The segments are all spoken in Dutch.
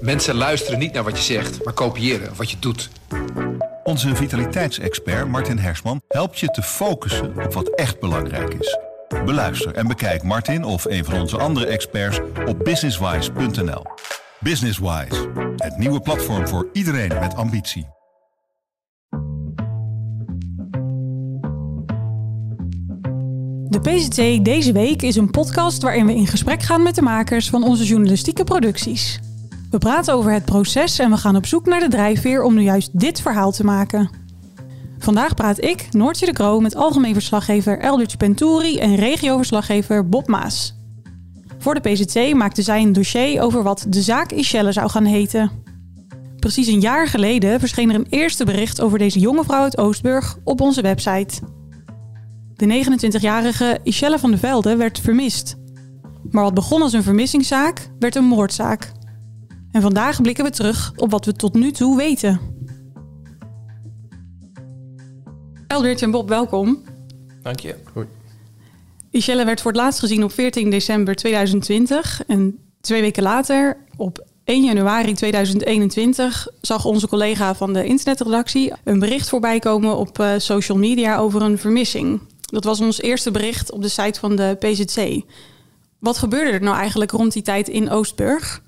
Mensen luisteren niet naar wat je zegt, maar kopiëren wat je doet. Onze vitaliteitsexpert Martin Hersman helpt je te focussen op wat echt belangrijk is. Beluister en bekijk Martin of een van onze andere experts op businesswise.nl. Businesswise, het nieuwe platform voor iedereen met ambitie. De PCT deze week is een podcast waarin we in gesprek gaan met de makers van onze journalistieke producties. We praten over het proces en we gaan op zoek naar de drijfveer om nu juist dit verhaal te maken. Vandaag praat ik, Noortje de Kroo, met algemeen verslaggever Eldridge Penturi en regioverslaggever Bob Maas. Voor de PCT maakte zij een dossier over wat de zaak Ischelle zou gaan heten. Precies een jaar geleden verscheen er een eerste bericht over deze jonge vrouw uit Oostburg op onze website. De 29-jarige Ischelle van de Velde werd vermist. Maar wat begon als een vermissingszaak, werd een moordzaak. En vandaag blikken we terug op wat we tot nu toe weten. Eldridge en Bob, welkom. Dank je. Goed. Ischelle werd voor het laatst gezien op 14 december 2020. En twee weken later, op 1 januari 2021, zag onze collega van de internetredactie een bericht voorbij komen op uh, social media over een vermissing. Dat was ons eerste bericht op de site van de PZC. Wat gebeurde er nou eigenlijk rond die tijd in Oostburg?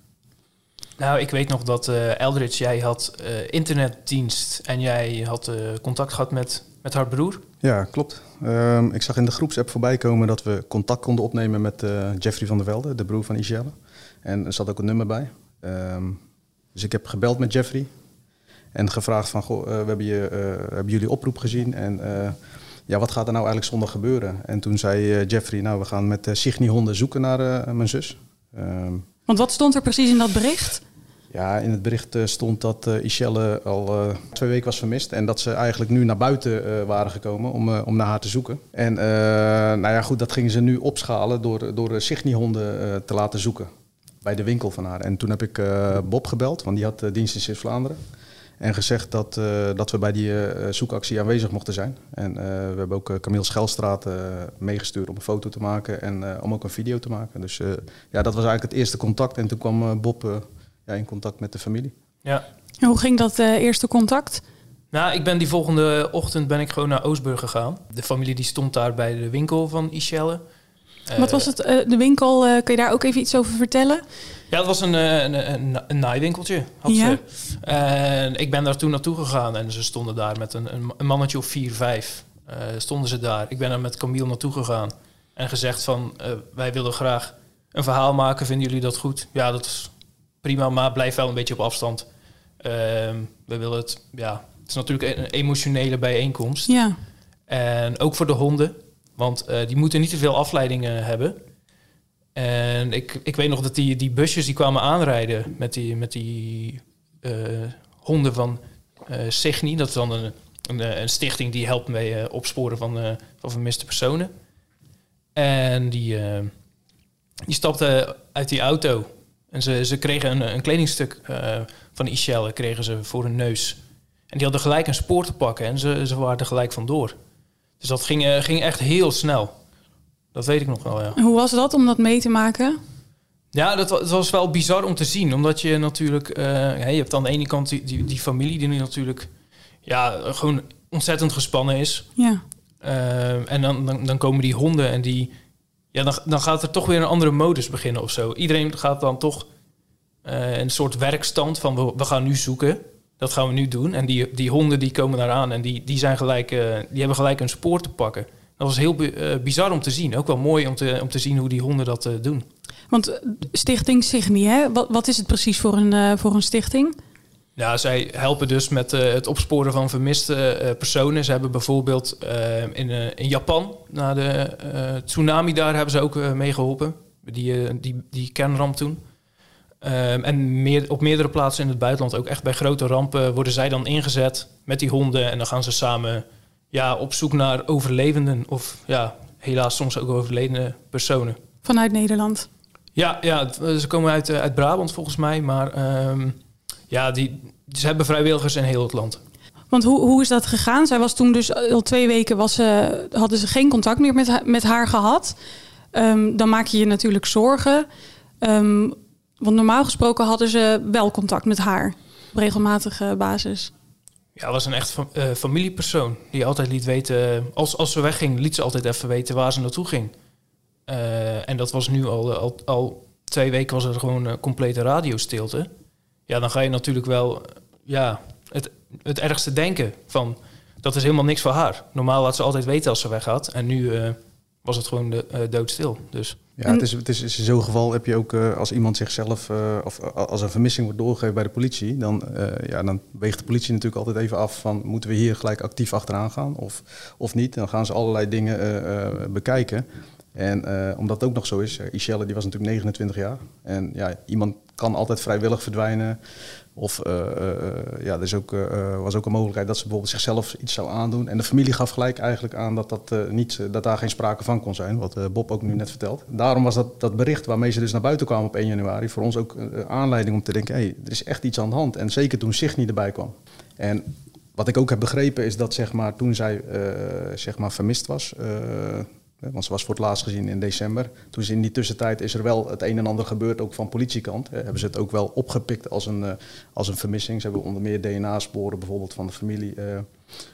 Nou, ik weet nog dat uh, Eldridge, jij had uh, internetdienst en jij had uh, contact gehad met, met haar broer. Ja, klopt. Um, ik zag in de groepsapp voorbij komen dat we contact konden opnemen met Jeffrey van der Velde, de broer van Iselle. En er zat ook een nummer bij. Um, dus ik heb gebeld met Jeffrey en gevraagd van, goh, we hebben, je, hebben jullie oproep gezien en ja, wat gaat er nou eigenlijk zondag gebeuren? En toen zei Jeffrey, nou, we gaan met uh, Signy-honden zoeken naar mijn zus. Um, Want wat stond er precies in dat bericht? Ja, in het bericht uh, stond dat uh, Ischelle al uh, twee weken was vermist. En dat ze eigenlijk nu naar buiten waren gekomen om, om naar haar te zoeken. En nou ja, goed, dat gingen ze nu opschalen door, door Signy-honden te laten zoeken. Bij de winkel van haar. En toen heb ik Bob gebeld, want die had dienst in Zuid-Vlaanderen. En gezegd dat, dat we bij die zoekactie aanwezig mochten zijn. En we hebben ook Camille Schelstraat meegestuurd om een foto te maken en om ook een video te maken. Dus ja, dat was eigenlijk het eerste contact. En toen kwam Bob ja, in contact met de familie. Ja. En hoe ging dat uh, eerste contact? Nou, ik ben die volgende ochtend ben ik gewoon naar Oostburg gegaan. De familie die stond daar bij de winkel van Ischelle. Wat was het, uh, de winkel? Uh, kun je daar ook even iets over vertellen? Ja, het was een, een, een, een naaiwinkeltje. Had ja. ze. En ik ben daar toen naartoe gegaan en ze stonden daar met een, een mannetje of vier, vijf. stonden ze daar. Ik ben er met Camille naartoe gegaan en gezegd van wij willen graag een verhaal maken. Vinden jullie dat goed? Ja, dat is prima, maar blijf wel een beetje op afstand. Uh, we willen het, ja, het is natuurlijk een emotionele bijeenkomst. Ja. En ook voor de honden, want uh, die moeten niet te veel afleidingen hebben. En ik, ik weet nog dat die, die busjes die kwamen aanrijden met die, met die uh, honden van Signy. Dat is dan een, een, een, stichting die helpt mee opsporen van, van vermiste personen. En die, die stapte uit die auto en ze, ze kregen een, een kledingstuk uh, van Ischelle kregen ze voor hun neus. En die hadden gelijk een spoor te pakken en ze, ze waren er gelijk vandoor. Dus dat ging, uh, ging echt heel snel. Dat weet ik nog wel, ja. Hoe was dat om dat mee te maken? Ja, dat was, het was wel bizar om te zien. Omdat je natuurlijk... Uh, je hebt aan de ene kant die, die, die familie die nu natuurlijk... Ja, gewoon ontzettend gespannen is. Ja. en dan, dan, dan komen die honden en die ja, dan, gaat er toch weer een andere modus beginnen of zo. Iedereen gaat dan toch uh, een soort werkstand van we, gaan nu zoeken. Dat gaan we nu doen. En die, die honden die komen daar aan en die, die, zijn gelijk, uh, die hebben gelijk een spoor te pakken. Dat was heel uh, bizar om te zien. Ook wel mooi om te, om te zien hoe die honden dat doen. Want Stichting Signy, hè? Wat, wat is het precies voor een, voor een stichting? Ja, zij helpen dus met uh, het opsporen van vermiste uh, personen. Ze hebben bijvoorbeeld uh, in, in Japan, na de tsunami daar, hebben ze ook mee geholpen. Die, die, die kernramp toen. Um, en meer, op meerdere plaatsen in het buitenland, ook echt bij grote rampen, worden zij dan ingezet met die honden. En dan gaan ze samen ja, op zoek naar overlevenden. Of ja, helaas soms ook overledene personen. Vanuit Nederland? Ja, ja ze komen uit, uit Brabant volgens mij. Maar um, ja, die, ze hebben vrijwilligers in heel het land. Want hoe, hoe is dat gegaan? Zij was toen dus al twee weken was ze, hadden ze geen contact meer met, met haar gehad. Um, dan maak je je natuurlijk zorgen. Um, Want normaal gesproken hadden ze wel contact met haar op regelmatige basis. Ja, was een echt eh, familiepersoon die altijd liet weten, als, als ze wegging, liet ze altijd even weten waar ze naartoe ging. Eh, en dat was nu al, al, al twee weken was er gewoon eh, complete radiostilte. Ja, dan ga je natuurlijk wel ja, het, het ergste denken van dat is helemaal niks voor haar. Normaal laat ze altijd weten als ze weggaat. En nu eh, was het gewoon de, eh, doodstil. Dus Ja, het is, het is, in zo'n geval heb je ook eh, als iemand zichzelf of als een vermissing wordt doorgegeven bij de politie, dan, ja, dan weegt de politie natuurlijk altijd even af van moeten we hier gelijk actief achteraan gaan of, of niet. Dan gaan ze allerlei dingen bekijken. En omdat het ook nog zo is, Ishelle die was natuurlijk 29 jaar. En ja, iemand kan altijd vrijwillig verdwijnen. Of uh, uh, ja, er is ook, was ook een mogelijkheid dat ze bijvoorbeeld zichzelf iets zou aandoen. En de familie gaf gelijk eigenlijk aan dat, dat, niet, dat daar geen sprake van kon zijn. Wat Bob ook nu net vertelt. Daarom was dat, dat bericht waarmee ze dus naar buiten kwamen op 1 januari... voor ons ook aanleiding om te denken, hé, hey, er is echt iets aan de hand. En zeker toen Signy erbij kwam. En wat ik ook heb begrepen is dat zeg maar, toen zij zeg maar, vermist was... Want ze was voor het laatst gezien in december. Toen is in die tussentijd is er wel het een en ander gebeurd, ook van politiekant. Eh, hebben ze het ook wel opgepikt als een, uh, als een vermissing. Ze hebben onder meer DNA-sporen bijvoorbeeld van de familie uh,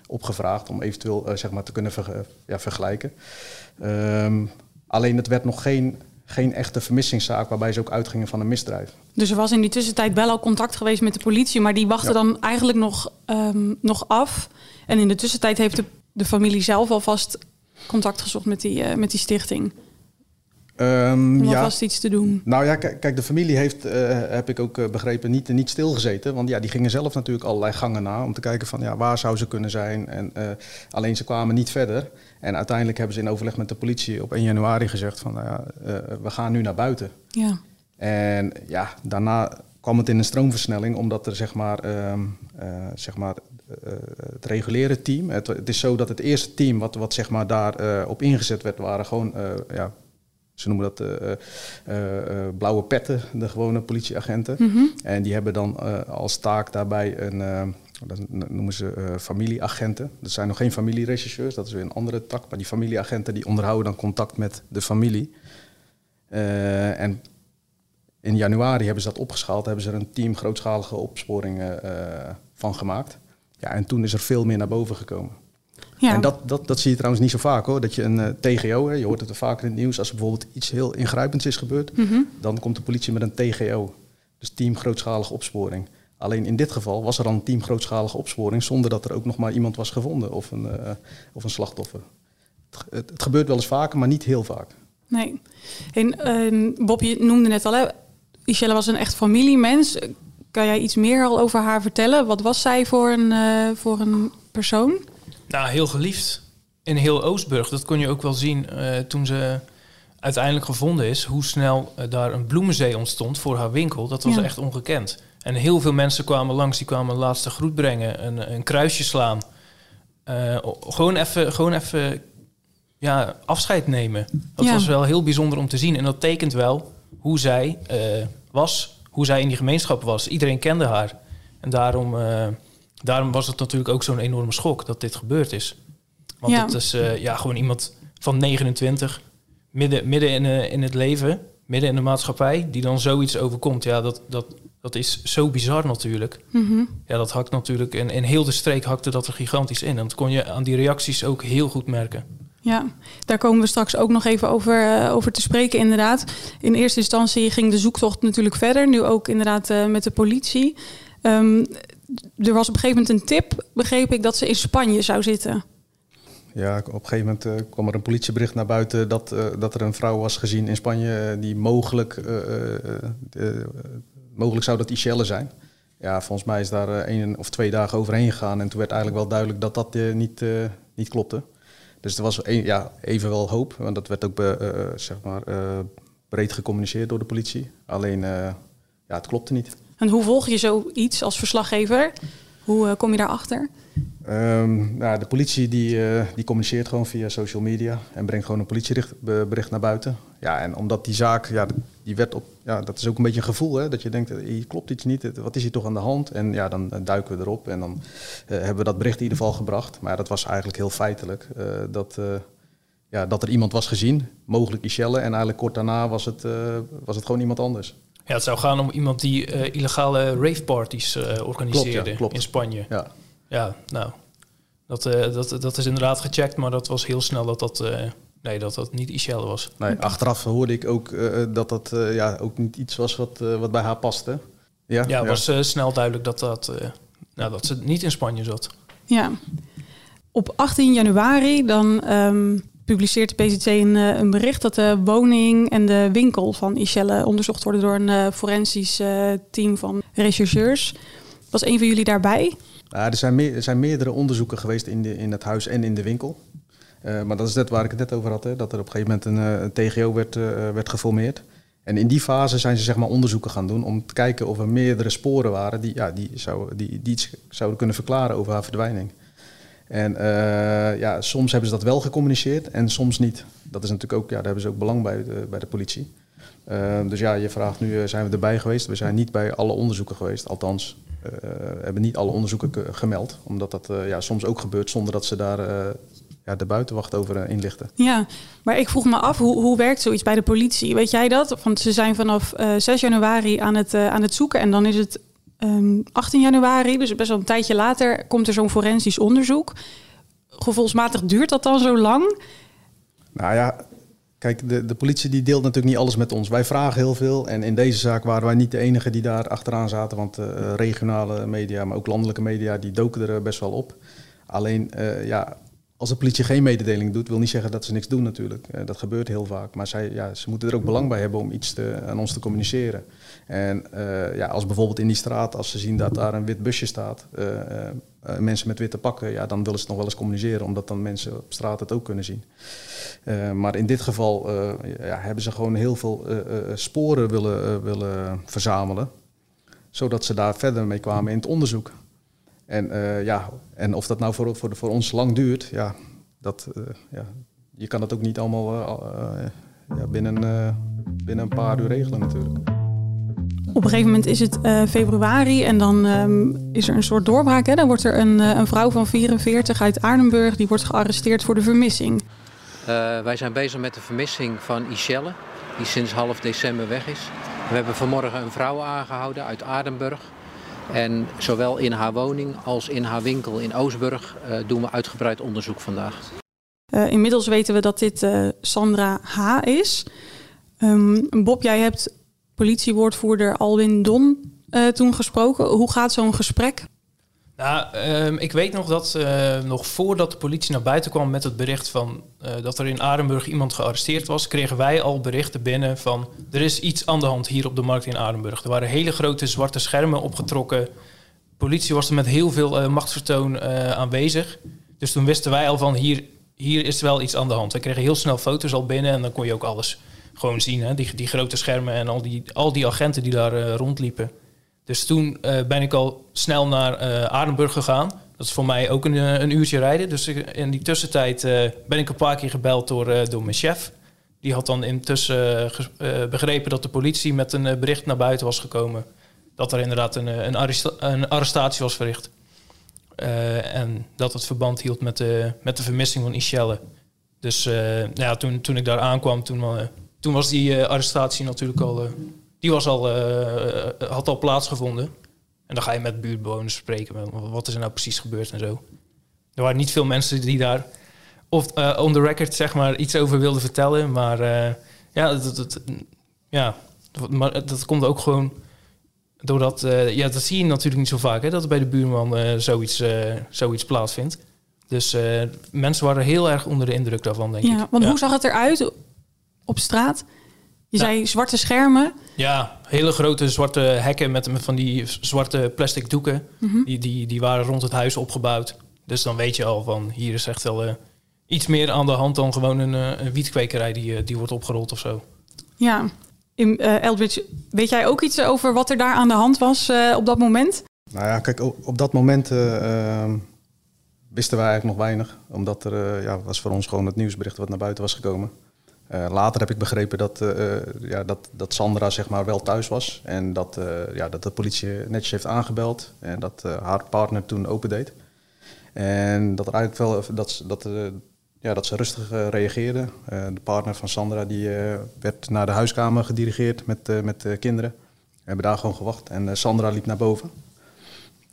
opgevraagd om eventueel uh, zeg maar te kunnen ver, ja, vergelijken. Um, alleen het werd nog geen, geen echte vermissingszaak waarbij ze ook uitgingen van een misdrijf. Dus er was in die tussentijd wel al contact geweest met de politie, maar die wachtte ja. dan eigenlijk nog, um, nog af. En in de tussentijd heeft de, de familie zelf alvast contact gezocht met die, uh, met die stichting? Um, Om ja. alvast iets te doen. Nou ja, kijk, de familie heeft, uh, heb ik ook uh, begrepen, niet, niet stilgezeten. Want ja, die gingen zelf natuurlijk allerlei gangen na om te kijken van ja, waar zou ze kunnen zijn. En, uh, alleen ze kwamen niet verder. En uiteindelijk hebben ze in overleg met de politie op 1 januari gezegd van nou ja, we gaan nu naar buiten. Ja. En ja, daarna kwam het in een stroomversnelling, omdat er zeg maar, um, zeg maar uh, het reguliere team. Het, het, is zo dat het eerste team wat, wat zeg maar daar uh, op ingezet werd, waren gewoon, uh, ja, ze noemen dat blauwe petten, de gewone politieagenten. Mm -hmm. En die hebben dan als taak daarbij een, dat noemen ze familieagenten. Dat zijn nog geen familieregisseurs, dat is weer een andere tak. Maar die familieagenten die onderhouden dan contact met de familie. en in januari hebben ze dat opgeschaald, hebben ze er een team grootschalige opsporingen van gemaakt. Ja, en toen is er veel meer naar boven gekomen. Ja. En dat, dat, dat zie je trouwens niet zo vaak hoor. Dat je een uh, TGO, hè, je hoort het er vaker in het nieuws, als er bijvoorbeeld iets heel ingrijpends is gebeurd, mm -hmm. dan komt de politie met een TGO. Dus team grootschalige opsporing. Alleen in dit geval was er dan een team grootschalige opsporing zonder dat er ook nog maar iemand was gevonden of een, uh, of een slachtoffer. Het, het, het, gebeurt wel eens vaker, maar niet heel vaak. Nee. En uh, Bob, je noemde net al, hè, Michelle was een echt familiemens. Kan jij iets meer al over haar vertellen? Wat was zij voor een, uh, voor een persoon? Nou, heel geliefd. In heel Oostburg. Dat kon je ook wel zien uh, toen ze uiteindelijk gevonden is. Hoe snel uh, daar een bloemenzee ontstond voor haar winkel. Dat was ja. echt ongekend. En heel veel mensen kwamen langs. Die kwamen een laatste groet brengen. Een, een kruisje slaan. Gewoon even, gewoon even ja, afscheid nemen. Dat Ja. was wel heel bijzonder om te zien. En dat tekent wel hoe zij was hoe zij in die gemeenschap was. Iedereen kende haar. En daarom, uh, daarom was het natuurlijk ook zo'n enorme schok dat dit gebeurd is. Want Ja. het is uh, ja, gewoon iemand van 29, midden, midden in, in het leven, midden in de maatschappij, die dan zoiets overkomt. Ja, dat, dat, dat is zo bizar natuurlijk. Mhm. Ja, dat hakt natuurlijk, in, in heel de streek hakte dat er gigantisch in. En dat kon je aan die reacties ook heel goed merken. Ja, daar komen we straks ook nog even over, uh, over te spreken, inderdaad. In eerste instantie ging de zoektocht natuurlijk verder, nu ook inderdaad uh, met de politie. Um, er was op een gegeven moment een tip, begreep ik, dat ze in Spanje zou zitten. Ja, op een gegeven moment uh, kwam er een politiebericht naar buiten dat, dat er een vrouw was gezien in Spanje die mogelijk, mogelijk zou dat Ishelle zijn. Ja, volgens mij is daar één of twee dagen overheen gegaan en toen werd eigenlijk wel duidelijk dat dat niet, niet klopte. Dus er was een, ja, even wel hoop, want dat werd ook be, uh, zeg maar, uh, breed gecommuniceerd door de politie. Alleen, uh, ja, het klopte niet. En hoe volg je zoiets als verslaggever? Hoe kom je daarachter? Um, nou, de politie die, die communiceert gewoon via social media en brengt gewoon een politiebericht naar buiten. Ja, en omdat die zaak, ja, die werd op, ja, dat is ook een beetje een gevoel, hè, dat je denkt, hier klopt iets niet, wat is hier toch aan de hand? En ja, dan duiken we erop en dan uh, hebben we dat bericht in ieder geval gebracht. Maar dat was eigenlijk heel feitelijk, uh, dat, uh, ja, dat er iemand was gezien, mogelijk Michelle, en eigenlijk kort daarna was het, was het gewoon iemand anders. Ja, het zou gaan om iemand die eh, illegale raveparties eh organiseerde Klopt, ja, klopt. in Spanje. Ja. Ja, nou, dat, eh, dat, dat is inderdaad gecheckt, maar dat was heel snel dat dat, eh, nee, dat, dat niet Ishelle was. Nee, achteraf hoorde ik ook eh, dat dat eh, ja, ook niet iets was wat, eh, wat bij haar paste. Ja, Ja, het was eh, snel duidelijk dat, dat, eh, nou, dat ze niet in Spanje zat. Ja. Op 18 januari dan ehm, publiceert de PZC een, eh, een bericht dat de woning en de winkel van Ishelle onderzocht worden door een eh, forensisch eh, team van rechercheurs. Was een van jullie daarbij? Ja, er, zijn meer, er zijn meerdere onderzoeken geweest in, de, in het huis en in de winkel. Eh, maar dat is net waar ik het net over had, hè, dat er op een gegeven moment een, eh, TGO werd, eh, werd geformeerd. En in die fase zijn ze zeg maar, onderzoeken gaan doen om te kijken of er meerdere sporen waren die, ja, die, zou, die, iets zouden kunnen verklaren over haar verdwijning. En ja, soms hebben ze dat wel gecommuniceerd en soms niet. Dat is natuurlijk ook, ja, daar hebben ze ook belang bij, bij de politie. Dus ja, je vraagt nu, zijn we erbij geweest? We zijn niet bij alle onderzoeken geweest, althans. We hebben niet alle onderzoeken ke- gemeld, omdat dat ja, soms ook gebeurt zonder dat ze daar ja, de buitenwacht over eh, inlichten. Ja, maar ik vroeg me af, hoe, hoe werkt zoiets bij de politie? Weet jij dat? Want ze zijn vanaf eh 6 januari aan het, eh, aan het zoeken en dan is het ehm, 18 januari, dus best wel een tijdje later, komt er zo'n forensisch onderzoek. Gevoelsmatig duurt dat dan zo lang? Nou ja, kijk, de, de politie die deelt natuurlijk niet alles met ons. Wij vragen heel veel en in deze zaak waren wij niet de enige die daar achteraan zaten. Want eh, regionale media, maar ook landelijke media, die doken er eh, best wel op. Alleen, eh, ja, als de politie geen mededeling doet, wil niet zeggen dat ze niks doen natuurlijk. Eh, dat gebeurt heel vaak. Maar zij, ja, ze moeten er ook belang bij hebben om iets te, aan ons te communiceren. En eh, ja, als bijvoorbeeld in die straat, als ze zien dat daar een wit busje staat, eh, mensen met witte pakken, ja, dan willen ze nog wel eens communiceren, omdat dan mensen op straat het ook kunnen zien. Maar in dit geval ja, hebben ze gewoon heel veel sporen willen, willen verzamelen, zodat ze daar verder mee kwamen in het onderzoek. En, eh, ja, en of dat nou voor, voor, voor ons lang duurt, ja, dat, eh, ja, je kan dat ook niet allemaal eh, ja, binnen, eh, binnen een paar uur regelen natuurlijk. Op een gegeven moment is het eh, februari en dan ehm, is er een soort doorbraak. Hè? Dan wordt er een, een vrouw van 44 uit Aardenburg, die wordt gearresteerd voor de vermissing. Eh, wij zijn bezig met de vermissing van Ishelle, die sinds half december weg is. We hebben vanmorgen een vrouw aangehouden uit Aardenburg. En zowel in haar woning als in haar winkel in Oostburg eh, doen we uitgebreid onderzoek vandaag. Eh, inmiddels weten we dat dit eh, Sandra H. is. Ehm, Bob, jij hebt politiewoordvoerder Alwin Don toen gesproken. Hoe gaat zo'n gesprek? Nou, ehm, ik weet nog dat eh, nog voordat de politie naar buiten kwam met het bericht van eh, dat er in Aardenburg iemand gearresteerd was, kregen wij al berichten binnen van er is iets aan de hand hier op de markt in Aardenburg. Er waren hele grote zwarte schermen opgetrokken. politie was er met heel veel eh, machtsvertoon eh, aanwezig. Dus toen wisten wij al van hier, hier is wel iets aan de hand. We kregen heel snel foto's al binnen en dan kon je ook alles gewoon zien. Hè? Die, die grote schermen en al die, al die agenten die daar rondliepen. Dus toen eh, ben ik al snel naar eh Aardenburg gegaan. Dat is voor mij ook een, eh, een uurtje rijden. Dus in die tussentijd ben ik een paar keer gebeld door, door mijn chef. Die had dan intussen begrepen dat de politie met een bericht naar buiten was gekomen. Dat er inderdaad een, een, arresta- een arrestatie was verricht. En dat het verband hield met de, met de vermissing van Ishelle. Dus nou ja, toen, toen ik daar aankwam, toen, toen was die arrestatie natuurlijk al... die was al, eh, had al plaatsgevonden. En dan ga je met buurtbewoners spreken. Wat is er nou precies gebeurd en zo. Er waren niet veel mensen die daar of eh, on the record zeg maar iets over wilden vertellen. Maar eh, ja, dat, dat, ja, maar dat komt ook gewoon doordat... ja, dat zie je natuurlijk niet zo vaak, hè, dat er bij de buurman zoiets, zoiets plaatsvindt. Dus mensen waren heel erg onder de indruk daarvan, denk ik. Ja, want ja. hoe zag het eruit op straat? Je Nou. zei zwarte schermen. Ja, hele grote zwarte hekken met, met van die zwarte plastic doeken. Mhm. Die, die, die waren rond het huis opgebouwd. Dus dan weet je al van hier is echt wel eh, iets meer aan de hand dan gewoon een, eh, een wietkwekerij die, eh, die wordt opgerold of zo. Ja. In, eh, Eldridge, weet jij ook iets over wat er daar aan de hand was eh, op dat moment? Nou ja, kijk, op dat moment eh, ehm, wisten wij eigenlijk nog weinig. Omdat er, ja, was voor ons gewoon het nieuwsbericht wat naar buiten was gekomen. Eh, later heb ik begrepen dat, eh, ja, dat, dat Sandra zeg maar wel thuis was. En dat, eh, ja, dat de politie netjes heeft aangebeld. En dat eh, haar partner toen opendeed. En dat er eigenlijk wel dat, dat, eh, ja, dat ze rustig eh, reageerde. Eh, de partner van Sandra die, eh, werd naar de huiskamer gedirigeerd met, eh, met de kinderen. hebben daar gewoon gewacht. En eh, Sandra liep naar boven.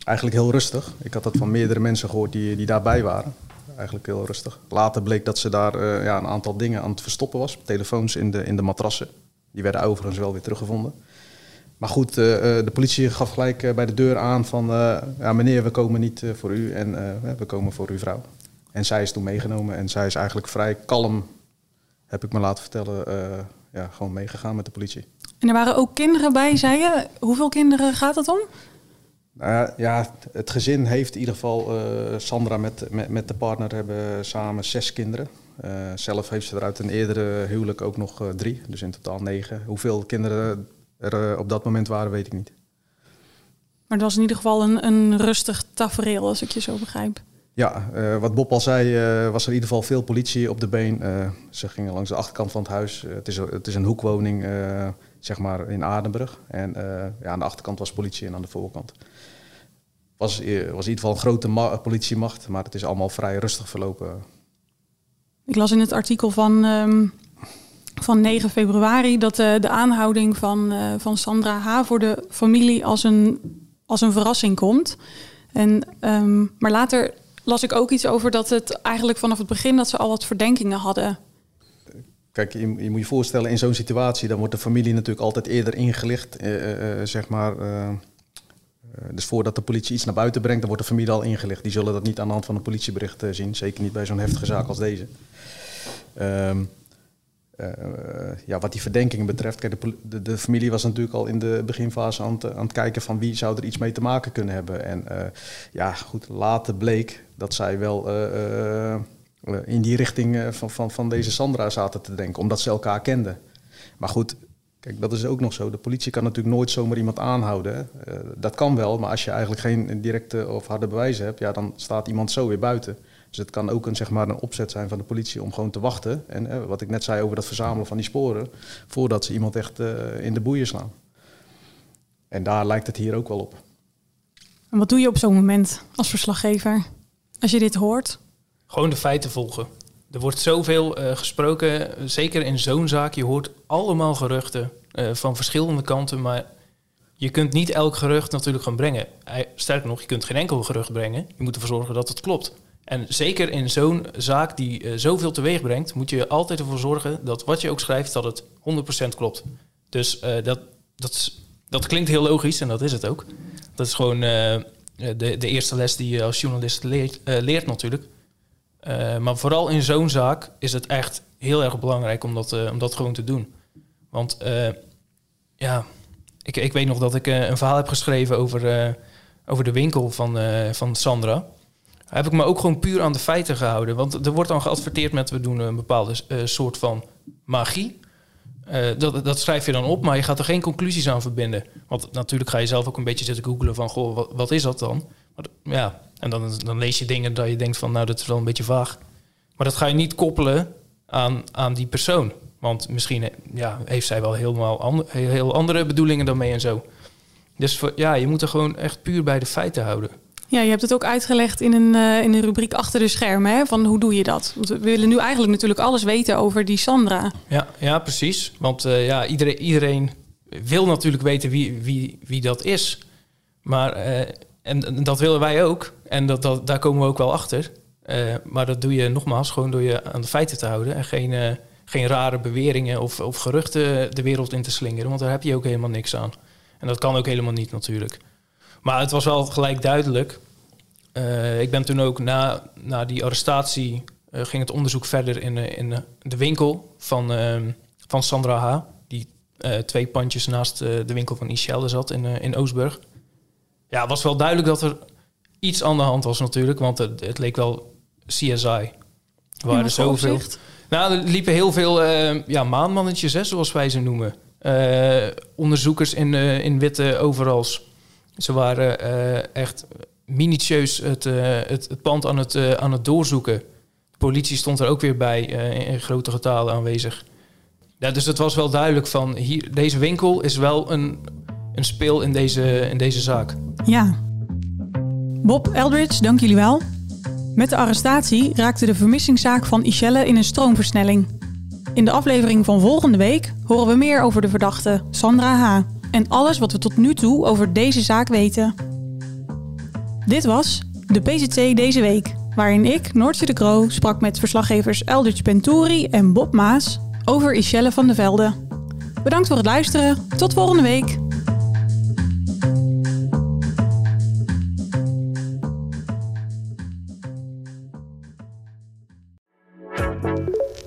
Eigenlijk heel rustig. Ik had dat van meerdere mensen gehoord die, die daarbij waren. Eigenlijk heel rustig. Later bleek dat ze daar eh, ja, een aantal dingen aan het verstoppen was. Telefoons in de, in de matrassen. Die werden overigens wel weer teruggevonden. Maar goed, uh, de politie gaf gelijk bij de deur aan van... ja, meneer, we komen niet voor u en we komen voor uw vrouw. En zij is toen meegenomen en zij is eigenlijk vrij kalm, heb ik me laten vertellen, ja, gewoon meegegaan met de politie. En er waren ook kinderen bij, zei je. Hoeveel kinderen gaat het om? Nou ja, het gezin heeft in ieder geval, uh, Sandra met, met, met, de partner hebben samen zes kinderen. Uh, zelf heeft ze er uit een eerdere huwelijk ook nog uh, drie, dus in totaal negen. Hoeveel kinderen er op dat moment waren, weet ik niet. Maar het was in ieder geval een, een rustig tafereel, als ik je zo begrijp. Ja, wat Bob al zei, was er in ieder geval veel politie op de been. Ze gingen langs de achterkant van het huis. het, is, het is een hoekwoning, zeg maar, in Adenbrug. En ja, aan de achterkant was politie en aan de voorkant. Was, was in ieder geval een grote politiemacht, maar het is allemaal vrij rustig verlopen. Ik las in het artikel van, um, van 9 februari dat de aanhouding van, van Sandra H. voor de familie als een, als een verrassing komt. En, um, maar later las ik ook iets over dat het eigenlijk vanaf het begin dat ze al wat verdenkingen hadden. Kijk, je, je moet je voorstellen, in zo'n situatie, dan wordt de familie natuurlijk altijd eerder ingelicht, eh, zeg maar. Dus voordat de politie iets naar buiten brengt, dan wordt de familie al ingelicht. Die zullen dat niet aan de hand van een politiebericht zien, zeker niet bij zo'n heftige zaak als deze. Um, uh, ja, wat die verdenkingen betreft, kijk, de, de, familie was natuurlijk al in de beginfase aan aan het kijken van wie zou er iets mee te maken kunnen hebben. En ja, goed, later bleek dat zij wel in die richting van, van, van deze Sandra zaten te denken, omdat ze elkaar kenden. Maar goed, kijk, dat is ook nog zo. De politie kan natuurlijk nooit zomaar iemand aanhouden. dat kan wel, maar als je eigenlijk geen directe of harde bewijzen hebt, ja, dan staat iemand zo weer buiten. Dus het kan ook een, zeg maar, een opzet zijn van de politie om gewoon te wachten. En eh, wat ik net zei over dat verzamelen van die sporen, voordat ze iemand echt uh, in de boeien slaan. En daar lijkt het hier ook wel op. En wat doe je op zo'n moment als verslaggever? Als je dit hoort? Gewoon de feiten volgen. Er wordt zoveel uh, gesproken, zeker in zo'n zaak. Je hoort allemaal geruchten uh, van verschillende kanten, maar je kunt niet elk gerucht natuurlijk gaan brengen. Sterker nog, je kunt geen enkel gerucht brengen. Je moet ervoor zorgen dat het klopt. En zeker in zo'n zaak die uh, zoveel teweeg brengt, moet je altijd ervoor zorgen dat wat je ook schrijft, dat het 100% klopt. Dus dat, dat, dat klinkt heel logisch en dat is het ook. Dat is gewoon de, de eerste les die je als journalist leert, leert natuurlijk. Maar vooral in zo'n zaak is het echt heel erg belangrijk om dat, om dat gewoon te doen. Want ja, ik, ik weet nog dat ik een verhaal heb geschreven over, over de winkel van, van Sandra heb ik me ook gewoon puur aan de feiten gehouden. Want er wordt dan geadverteerd met we doen een bepaalde soort van magie. Dat, dat schrijf je dan op, maar je gaat er geen conclusies aan verbinden. Want natuurlijk ga je zelf ook een beetje zitten googelen van, goh, wat, wat is dat dan? Maar, ja, en dan, dan lees je dingen dat je denkt van, nou, dat is wel een beetje vaag. Maar dat ga je niet koppelen aan, aan die persoon. Want misschien ja, heeft zij wel helemaal heel andere bedoelingen dan mee en zo. Dus voor, ja, je moet er gewoon echt puur bij de feiten houden. Ja, je hebt het ook uitgelegd in een, uh, in een rubriek achter de schermen. Hè? Van hoe doe je dat? Want we willen nu eigenlijk natuurlijk alles weten over die Sandra. Ja, ja precies. Want uh, ja, iedereen, iedereen wil natuurlijk weten wie, wie, wie dat is. Maar, uh, en, dat willen wij ook. En dat, dat, daar komen we ook wel achter. maar dat doe je nogmaals gewoon door je aan de feiten te houden. En geen, geen rare beweringen of, of geruchten de wereld in te slingeren. Want daar heb je ook helemaal niks aan. En dat kan ook helemaal niet natuurlijk. Maar het was wel gelijk duidelijk. Uh, ik ben toen ook na, na die arrestatie... Ging het onderzoek verder in, in de winkel van, ehm, van Sandra H. Die twee pandjes naast de winkel van Ishelde zat in, in Oostburg. Ja, was wel duidelijk dat er iets aan de hand was natuurlijk. Want het, het leek wel CSI. Er waren zoveel... Nou, er liepen heel veel ja, maanmannetjes, hè, zoals wij ze noemen. onderzoekers in, in witte overals ze waren uh, echt minutieus het, het, het, pand aan het, aan het doorzoeken. De politie stond er ook weer bij in grote getalen aanwezig. Ja, dus het was wel duidelijk van hier, deze winkel is wel een, een speel in deze, in deze zaak. Ja. Bob Eldridge, dank jullie wel. Met de arrestatie raakte de vermissingszaak van Ishelle in een stroomversnelling. In de aflevering van volgende week horen we meer over de verdachte Sandra H. en alles wat we tot nu toe over deze zaak weten. Dit was de PZC deze week, waarin ik, Noortje de Kroo, sprak met verslaggevers Eldridge Penturi en Bob Maas over Ischelle van de Velde. Bedankt voor het luisteren. Tot volgende week.